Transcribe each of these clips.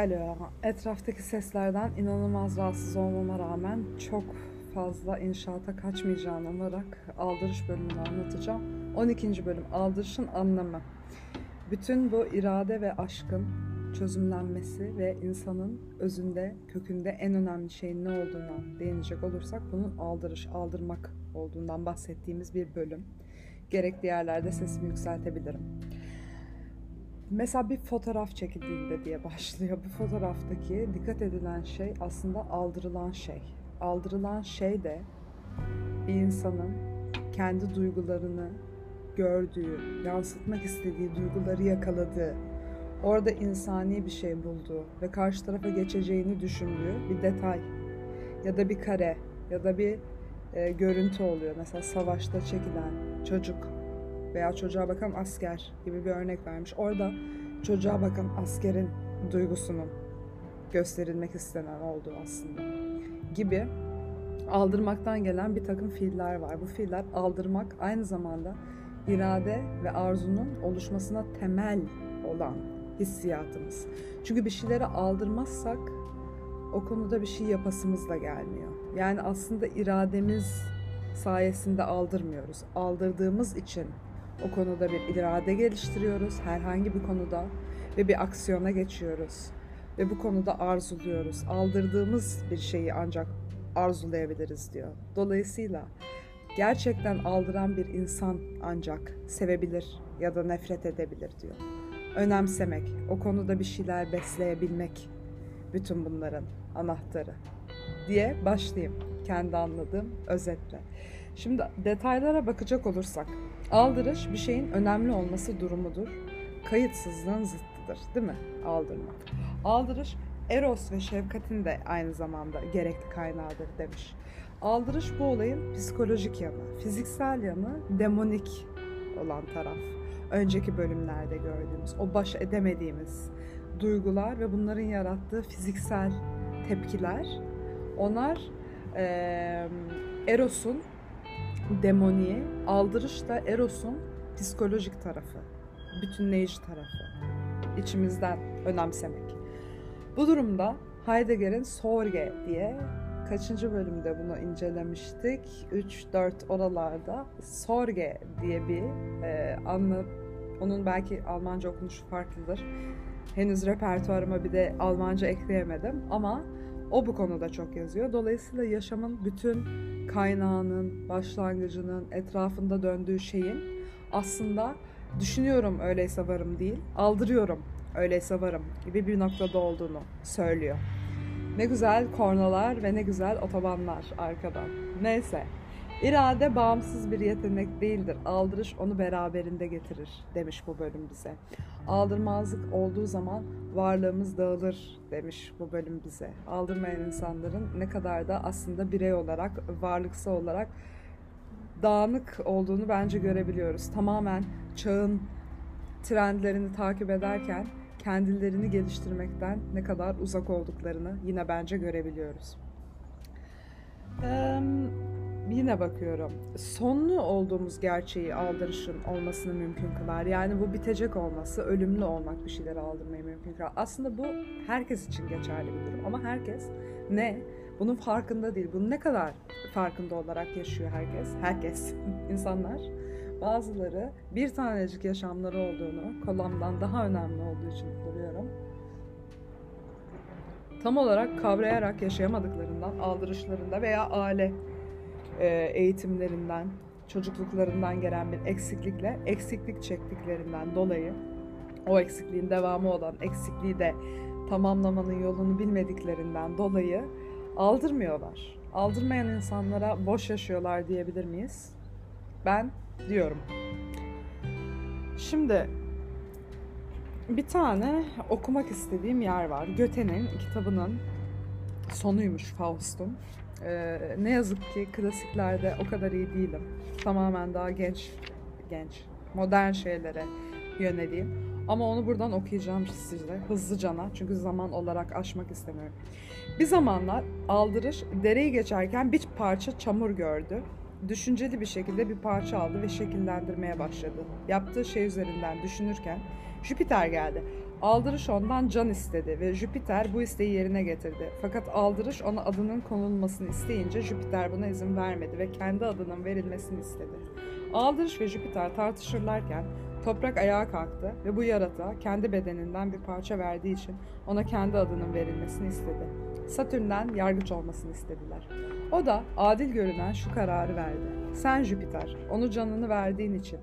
Alo, etraftaki seslerden inanılmaz rahatsız olmama rağmen çok fazla inşaata kaçmayacağını umarak aldırış bölümünü anlatacağım. 12. bölüm aldırışın anlamı. Bütün bu irade ve aşkın çözümlenmesi ve insanın özünde, kökünde en önemli şeyin ne olduğuna değinecek olursak bunun aldırış, aldırmak olduğundan bahsettiğimiz bir bölüm. Gerekli yerlerde sesimi yükseltebilirim. Mesela bir fotoğraf çekildiğinde diye başlıyor. Bu fotoğraftaki dikkat edilen şey aslında aldırılan şey. Aldırılan şey de bir insanın kendi duygularını gördüğü, yansıtmak istediği duyguları yakaladığı, orada insani bir şey bulduğu ve karşı tarafa geçeceğini düşündüğü bir detay ya da bir kare ya da bir e, görüntü oluyor. Mesela savaşta çekilen çocuk veya çocuğa bakan asker gibi bir örnek vermiş. Orada çocuğa bakan askerin duygusunun gösterilmek istenen olduğu aslında gibi aldırmaktan gelen bir takım fiiller var. Bu fiiller aldırmak aynı zamanda irade ve arzunun oluşmasına temel olan hissiyatımız. Çünkü bir şeyleri aldırmazsak o konuda bir şey yapasımız da gelmiyor. Yani aslında irademiz sayesinde aldırmıyoruz. Aldırdığımız için o konuda bir irade geliştiriyoruz herhangi bir konuda ve bir aksiyona geçiyoruz. Ve bu konuda arzuluyoruz. Aldırdığımız bir şeyi ancak arzulayabiliriz diyor. Dolayısıyla gerçekten aldıran bir insan ancak sevebilir ya da nefret edebilir diyor. Önemsemek, o konuda bir şeyler besleyebilmek bütün bunların anahtarı diye başlayayım kendi anladığım özetle. Şimdi detaylara bakacak olursak aldırış bir şeyin önemli olması durumudur. Kayıtsızlığın zıttıdır değil mi? Aldırmak. Aldırış eros ve şefkatin de aynı zamanda gerekli kaynağıdır demiş. Aldırış bu olayın psikolojik yanı, fiziksel yanı demonik olan taraf. Önceki bölümlerde gördüğümüz, o baş edemediğimiz duygular ve bunların yarattığı fiziksel tepkiler. Onlar e, Eros'un demoniği, aldırış da Eros'un psikolojik tarafı, bütünleyici tarafı. içimizden önemsemek. Bu durumda Heidegger'in Sorge diye kaçıncı bölümde bunu incelemiştik? 3-4 oralarda Sorge diye bir e, anlı, onun belki Almanca okunuşu farklıdır. Henüz repertuarıma bir de Almanca ekleyemedim ama o bu konuda çok yazıyor. Dolayısıyla yaşamın bütün kaynağının, başlangıcının, etrafında döndüğü şeyin aslında düşünüyorum öyleyse varım değil, aldırıyorum öyleyse varım gibi bir noktada olduğunu söylüyor. Ne güzel kornalar ve ne güzel otobanlar arkadan. Neyse. İrade bağımsız bir yetenek değildir. Aldırış onu beraberinde getirir demiş bu bölüm bize. Aldırmazlık olduğu zaman varlığımız dağılır demiş bu bölüm bize. Aldırmayan insanların ne kadar da aslında birey olarak, varlıksal olarak dağınık olduğunu bence görebiliyoruz. Tamamen çağın trendlerini takip ederken kendilerini geliştirmekten ne kadar uzak olduklarını yine bence görebiliyoruz. Ee, yine bakıyorum. Sonlu olduğumuz gerçeği aldırışın olmasını mümkün kılar. Yani bu bitecek olması, ölümlü olmak bir şeyleri aldırmayı mümkün kılar. Aslında bu herkes için geçerli bir durum. Ama herkes ne? Bunun farkında değil. Bunun ne kadar farkında olarak yaşıyor herkes? Herkes, insanlar. Bazıları bir tanecik yaşamları olduğunu, kolamdan daha önemli olduğu için buluyorum. Tam olarak kavrayarak yaşayamadıklarından, aldırışlarında veya aile eğitimlerinden, çocukluklarından gelen bir eksiklikle eksiklik çektiklerinden dolayı o eksikliğin devamı olan eksikliği de tamamlamanın yolunu bilmediklerinden dolayı aldırmıyorlar. Aldırmayan insanlara boş yaşıyorlar diyebilir miyiz? Ben diyorum. Şimdi bir tane okumak istediğim yer var. Göte'nin kitabının sonuymuş Faust'un. Ee, ne yazık ki klasiklerde o kadar iyi değilim. Tamamen daha genç, genç, modern şeylere yöneleyim. Ama onu buradan okuyacağım size hızlıcana çünkü zaman olarak aşmak istemiyorum. Bir zamanlar aldırış dereyi geçerken bir parça çamur gördü düşünceli bir şekilde bir parça aldı ve şekillendirmeye başladı. Yaptığı şey üzerinden düşünürken Jüpiter geldi. Aldırış ondan can istedi ve Jüpiter bu isteği yerine getirdi. Fakat Aldırış ona adının konulmasını isteyince Jüpiter buna izin vermedi ve kendi adının verilmesini istedi. Aldırış ve Jüpiter tartışırlarken Toprak ayağa kalktı ve bu yaratığa kendi bedeninden bir parça verdiği için ona kendi adının verilmesini istedi. Satürn'den yargıç olmasını istediler. O da adil görünen şu kararı verdi. Sen Jüpiter, onu canını verdiğin için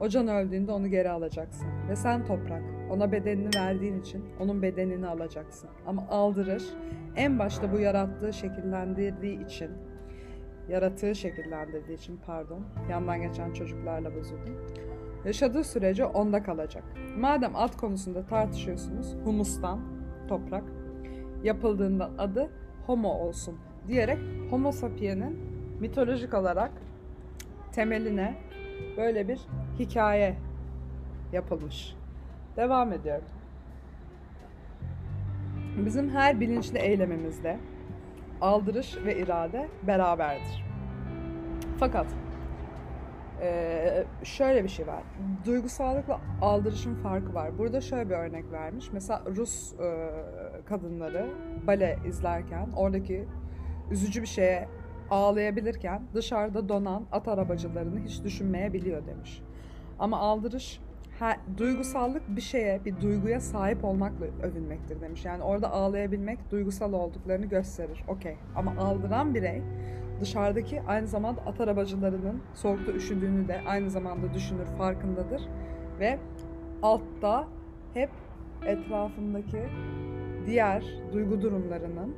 o can öldüğünde onu geri alacaksın. Ve sen toprak, ona bedenini verdiğin için onun bedenini alacaksın. Ama aldırır, en başta bu yarattığı şekillendirdiği için, yaratığı şekillendirdiği için pardon, yandan geçen çocuklarla bozuldum. Yaşadığı sürece onda kalacak. Madem ad konusunda tartışıyorsunuz, humustan, toprak, yapıldığında adı homo olsun diyerek homo sapiens'in mitolojik olarak temeline böyle bir hikaye yapılmış. Devam ediyorum. Bizim her bilinçli eylemimizde aldırış ve irade beraberdir. Fakat ee, şöyle bir şey var. Duygusallıkla aldırışın farkı var. Burada şöyle bir örnek vermiş. Mesela Rus e, kadınları bale izlerken oradaki üzücü bir şeye ağlayabilirken dışarıda donan at arabacılarını hiç düşünmeyebiliyor demiş. Ama aldırış her, duygusallık bir şeye, bir duyguya sahip olmakla övünmektir demiş. Yani orada ağlayabilmek duygusal olduklarını gösterir. Okey. Ama aldıran birey dışarıdaki aynı zamanda at arabacılarının soğukta üşüdüğünü de aynı zamanda düşünür, farkındadır. Ve altta hep etrafındaki diğer duygu durumlarının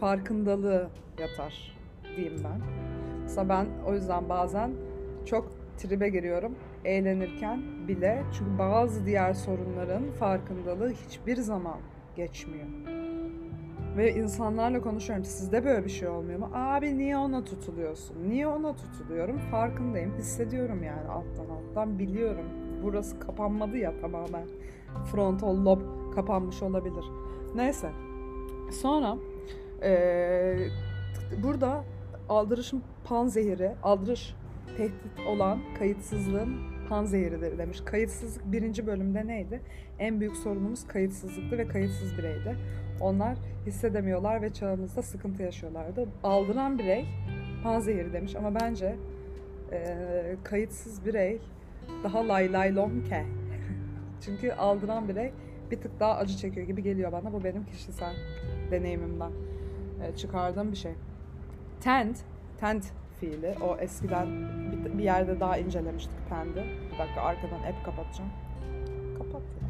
farkındalığı yatar diyeyim ben. Mesela ben o yüzden bazen çok tribe giriyorum eğlenirken bile. Çünkü bazı diğer sorunların farkındalığı hiçbir zaman geçmiyor. Ve insanlarla konuşuyorum. Sizde böyle bir şey olmuyor mu? Abi niye ona tutuluyorsun? Niye ona tutuluyorum? Farkındayım. Hissediyorum yani alttan alttan. Biliyorum. Burası kapanmadı ya tamamen. Frontal lob kapanmış olabilir. Neyse. Sonra ee, burada aldırışın panzehiri, aldırış tehdit olan kayıtsızlığın panzehiridir demiş. Kayıtsızlık birinci bölümde neydi? En büyük sorunumuz kayıtsızlıktı ve kayıtsız bireydi. Onlar hissedemiyorlar ve çağımızda sıkıntı yaşıyorlardı. Aldıran birey panzehiri demiş ama bence e, kayıtsız birey daha lay lay lomke. Çünkü aldıran birey bir tık daha acı çekiyor gibi geliyor bana. Bu benim kişisel deneyimimden e, çıkardığım bir şey. Tend, tend fiili. O eskiden bir, bir yerde daha incelemiştik pendi. Bir dakika arkadan hep kapatacağım. Kapat ya.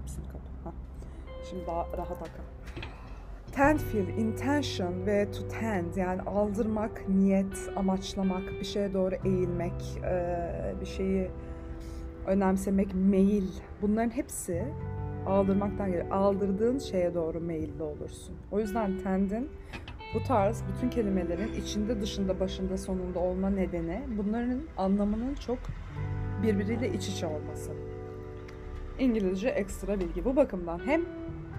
Hepsini kapat. Şimdi daha rahat akın. Tend fiil, intention ve to tend yani aldırmak, niyet, amaçlamak, bir şeye doğru eğilmek, bir şeyi önemsemek, meyil. Bunların hepsi aldırmaktan geliyor. Aldırdığın şeye doğru meyilli olursun. O yüzden tendin bu tarz bütün kelimelerin içinde, dışında, başında, sonunda olma nedeni bunların anlamının çok birbiriyle iç içe olması. İngilizce ekstra bilgi. Bu bakımdan hem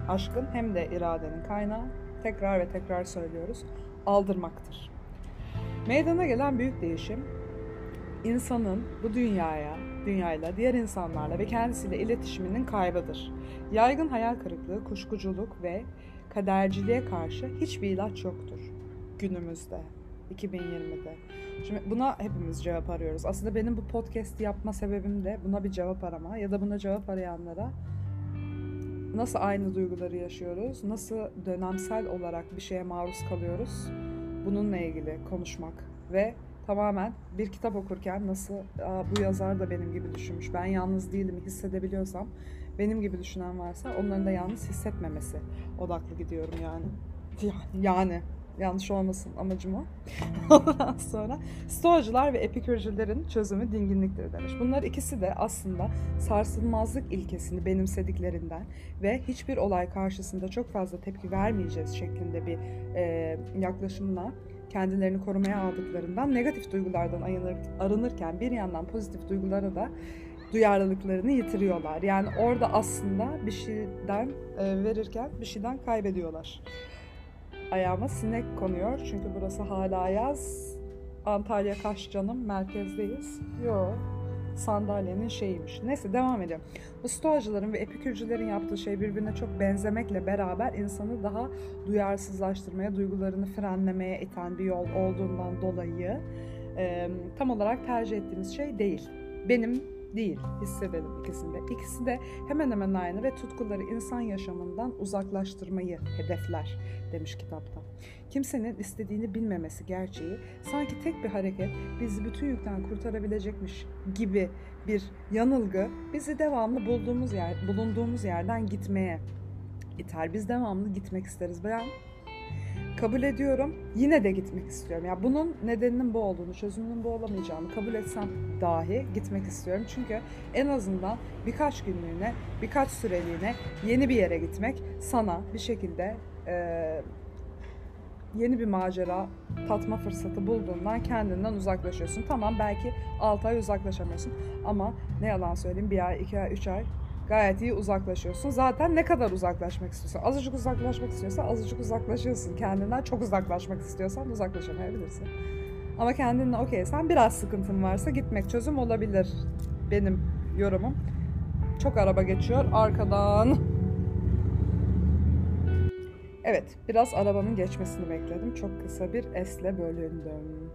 aşkın hem de iradenin kaynağı tekrar ve tekrar söylüyoruz aldırmaktır. Meydana gelen büyük değişim insanın bu dünyaya, dünyayla, diğer insanlarla ve kendisiyle iletişiminin kaybıdır. Yaygın hayal kırıklığı, kuşkuculuk ve kaderciliğe karşı hiçbir ilaç yoktur günümüzde, 2020'de. Şimdi buna hepimiz cevap arıyoruz. Aslında benim bu podcast yapma sebebim de buna bir cevap arama ya da buna cevap arayanlara nasıl aynı duyguları yaşıyoruz, nasıl dönemsel olarak bir şeye maruz kalıyoruz bununla ilgili konuşmak ve tamamen bir kitap okurken nasıl bu yazar da benim gibi düşünmüş, ben yalnız değilim hissedebiliyorsam benim gibi düşünen varsa onların da yalnız hissetmemesi odaklı gidiyorum yani. Yani yanlış olmasın amacım o. Ondan sonra stoacılar ve epikürcülerin çözümü dinginliktir demiş. Bunlar ikisi de aslında sarsılmazlık ilkesini benimsediklerinden ve hiçbir olay karşısında çok fazla tepki vermeyeceğiz şeklinde bir e, yaklaşımla kendilerini korumaya aldıklarından negatif duygulardan arınırken bir yandan pozitif duygulara da duyarlılıklarını yitiriyorlar. Yani orada aslında bir şeyden e, verirken bir şeyden kaybediyorlar. Ayağıma sinek konuyor çünkü burası hala yaz. Antalya Kaş canım merkezdeyiz. Yo sandalyenin şeyiymiş. Neyse devam edelim. Bu stoacıların ve epikürcülerin yaptığı şey birbirine çok benzemekle beraber insanı daha duyarsızlaştırmaya, duygularını frenlemeye iten bir yol olduğundan dolayı e, tam olarak tercih ettiğimiz şey değil. Benim değil, hissedelim ikisinde. İkisi de hemen hemen aynı ve tutkuları insan yaşamından uzaklaştırmayı hedefler demiş kitapta. Kimsenin istediğini bilmemesi gerçeği sanki tek bir hareket bizi bütün yükten kurtarabilecekmiş gibi bir yanılgı bizi devamlı bulduğumuz yer, bulunduğumuz yerden gitmeye iter. Biz devamlı gitmek isteriz. Ben kabul ediyorum. Yine de gitmek istiyorum. Ya yani bunun nedeninin bu olduğunu, çözümünün bu olamayacağını kabul etsem dahi gitmek istiyorum. Çünkü en azından birkaç günlüğüne, birkaç süreliğine yeni bir yere gitmek sana bir şekilde e, yeni bir macera tatma fırsatı bulduğundan kendinden uzaklaşıyorsun. Tamam belki 6 ay uzaklaşamıyorsun ama ne yalan söyleyeyim bir ay, iki ay, üç ay gayet iyi uzaklaşıyorsun. Zaten ne kadar uzaklaşmak istiyorsan, azıcık uzaklaşmak istiyorsan azıcık uzaklaşıyorsun. Kendinden çok uzaklaşmak istiyorsan uzaklaşamayabilirsin. Ama kendinle okey sen biraz sıkıntın varsa gitmek çözüm olabilir benim yorumum. Çok araba geçiyor arkadan. Evet, biraz arabanın geçmesini bekledim. Çok kısa bir esle bölündüm.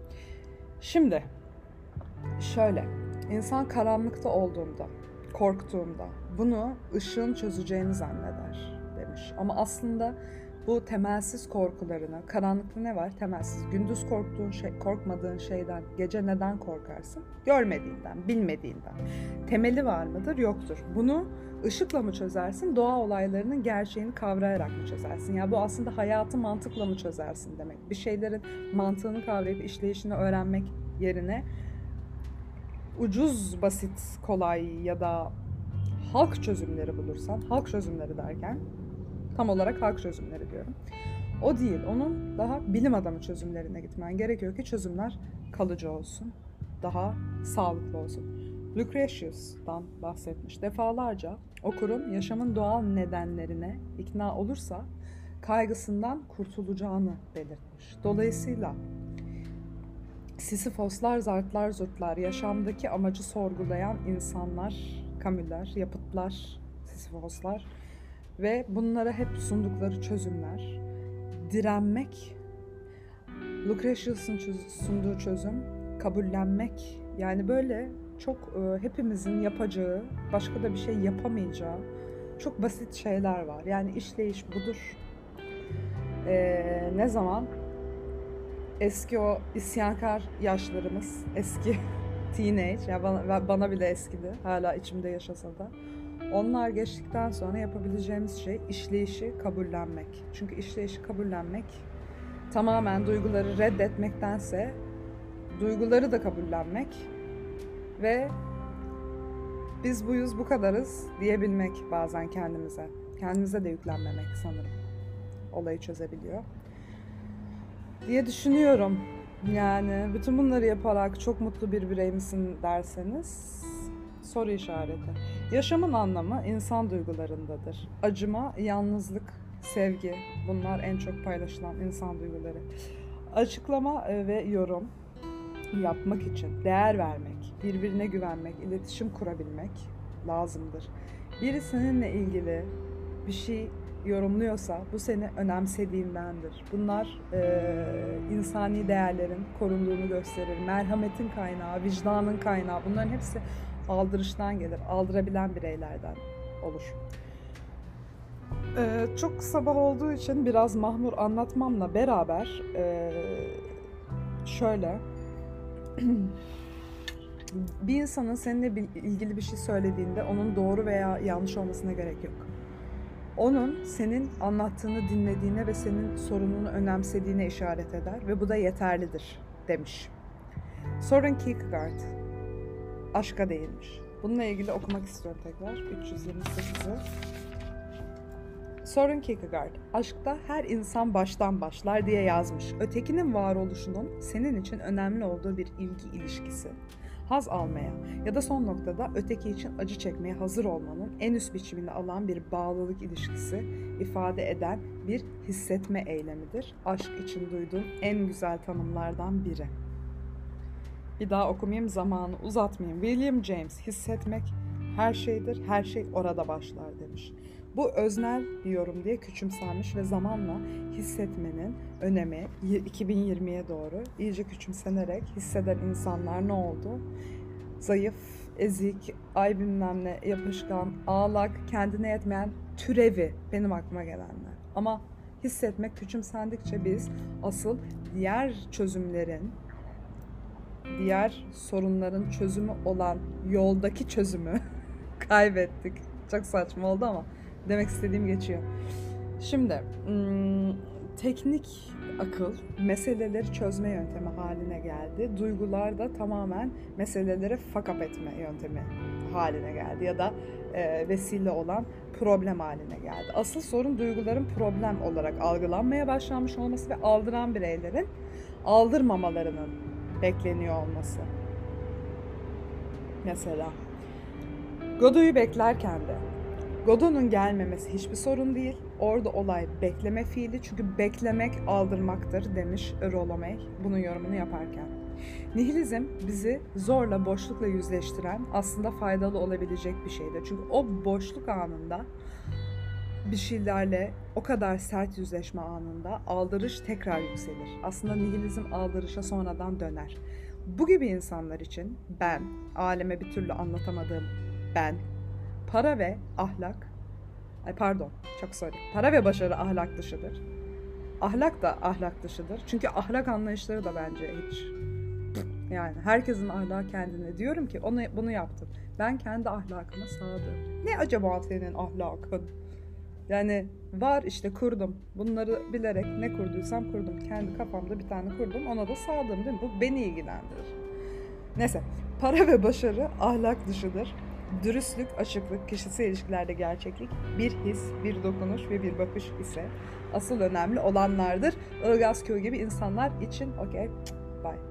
Şimdi, şöyle, insan karanlıkta olduğunda, korktuğunda bunu ışığın çözeceğini zanneder demiş. Ama aslında bu temelsiz korkularını, karanlıkta ne var? Temelsiz. Gündüz korktuğun şey, korkmadığın şeyden gece neden korkarsın? Görmediğinden, bilmediğinden. Temeli var mıdır? Yoktur. Bunu ışıkla mı çözersin? Doğa olaylarının gerçeğini kavrayarak mı çözersin? Ya yani bu aslında hayatı mantıkla mı çözersin demek. Bir şeylerin mantığını kavrayıp işleyişini öğrenmek yerine ucuz, basit, kolay ya da halk çözümleri bulursan, halk çözümleri derken tam olarak halk çözümleri diyorum. O değil, onun daha bilim adamı çözümlerine gitmen gerekiyor ki çözümler kalıcı olsun, daha sağlıklı olsun. Lucretius'tan bahsetmiş. Defalarca okurun yaşamın doğal nedenlerine ikna olursa kaygısından kurtulacağını belirtmiş. Dolayısıyla Sisyphoslar, zartlar, zurtlar, yaşamdaki amacı sorgulayan insanlar, kamüller, yapıtlar, Sisyphoslar ve bunlara hep sundukları çözümler, direnmek, Lucretius'un sunduğu çözüm, kabullenmek, yani böyle çok e, hepimizin yapacağı, başka da bir şey yapamayacağı çok basit şeyler var. Yani işleyiş budur. E, ne zaman eski o isyankar yaşlarımız, eski teenage, yani bana, bana bile eskidi, hala içimde yaşasa da. Onlar geçtikten sonra yapabileceğimiz şey işleyişi kabullenmek. Çünkü işleyişi kabullenmek tamamen duyguları reddetmektense duyguları da kabullenmek ve biz buyuz bu kadarız diyebilmek bazen kendimize. Kendimize de yüklenmemek sanırım. Olayı çözebiliyor. Diye düşünüyorum. Yani bütün bunları yaparak çok mutlu bir birey misin derseniz soru işareti. Yaşamın anlamı insan duygularındadır. Acıma, yalnızlık, sevgi bunlar en çok paylaşılan insan duyguları. Açıklama e, ve yorum yapmak için değer vermek, birbirine güvenmek, iletişim kurabilmek lazımdır. Biri seninle ilgili bir şey yorumluyorsa bu seni önemsediğindendir. Bunlar e, insani değerlerin korunduğunu gösterir. Merhametin kaynağı, vicdanın kaynağı bunların hepsi aldırıştan gelir. Aldırabilen bireylerden olur. Ee, çok sabah olduğu için biraz mahmur anlatmamla beraber e, şöyle bir insanın seninle ilgili bir şey söylediğinde onun doğru veya yanlış olmasına gerek yok. Onun senin anlattığını dinlediğine ve senin sorununu önemsediğine işaret eder ve bu da yeterlidir demiş. Soren Kierkegaard aşka değinmiş. Bununla ilgili okumak istiyorum tekrar 328'i. Soren Kierkegaard, aşkta her insan baştan başlar diye yazmış. Ötekinin varoluşunun senin için önemli olduğu bir ilgi ilişkisi. Haz almaya ya da son noktada öteki için acı çekmeye hazır olmanın en üst biçimini alan bir bağlılık ilişkisi ifade eden bir hissetme eylemidir. Aşk için duyduğum en güzel tanımlardan biri. Bir daha okumayayım zamanı uzatmayayım. William James hissetmek her şeydir, her şey orada başlar demiş. Bu öznel bir yorum diye küçümsenmiş ve zamanla hissetmenin önemi 2020'ye doğru iyice küçümsenerek hisseden insanlar ne oldu? Zayıf, ezik, ay bilmem ne, yapışkan, ağlak, kendine yetmeyen türevi benim aklıma gelenler. Ama hissetmek küçümsendikçe biz asıl diğer çözümlerin, diğer sorunların çözümü olan yoldaki çözümü kaybettik. Çok saçma oldu ama demek istediğim geçiyor. Şimdi hmm, teknik akıl meseleleri çözme yöntemi haline geldi. Duygular da tamamen meseleleri fakap etme yöntemi haline geldi ya da e, vesile olan problem haline geldi. Asıl sorun duyguların problem olarak algılanmaya başlanmış olması ve aldıran bireylerin aldırmamalarının bekleniyor olması. Mesela Godot'u beklerken de Godot'un gelmemesi hiçbir sorun değil. Orada olay bekleme fiili çünkü beklemek aldırmaktır demiş Rolomey bunun yorumunu yaparken. Nihilizm bizi zorla boşlukla yüzleştiren aslında faydalı olabilecek bir şeydir. Çünkü o boşluk anında bir şeylerle o kadar sert yüzleşme anında aldırış tekrar yükselir. Aslında nihilizm aldırışa sonradan döner. Bu gibi insanlar için ben, aleme bir türlü anlatamadığım ben, para ve ahlak, ay pardon çok sorry, para ve başarı ahlak dışıdır. Ahlak da ahlak dışıdır. Çünkü ahlak anlayışları da bence hiç yani herkesin ahlakı kendine. Diyorum ki onu bunu yaptım. Ben kendi ahlakıma sadığım. Ne acaba senin ahlakın? Yani var işte kurdum. Bunları bilerek ne kurduysam kurdum. Kendi kafamda bir tane kurdum. Ona da sağdım değil mi? Bu beni ilgilendirir. Neyse. Para ve başarı ahlak dışıdır. Dürüstlük, açıklık, kişisel ilişkilerde gerçeklik, bir his, bir dokunuş ve bir bakış ise asıl önemli olanlardır. Ilgaz Köy gibi insanlar için okey, bye.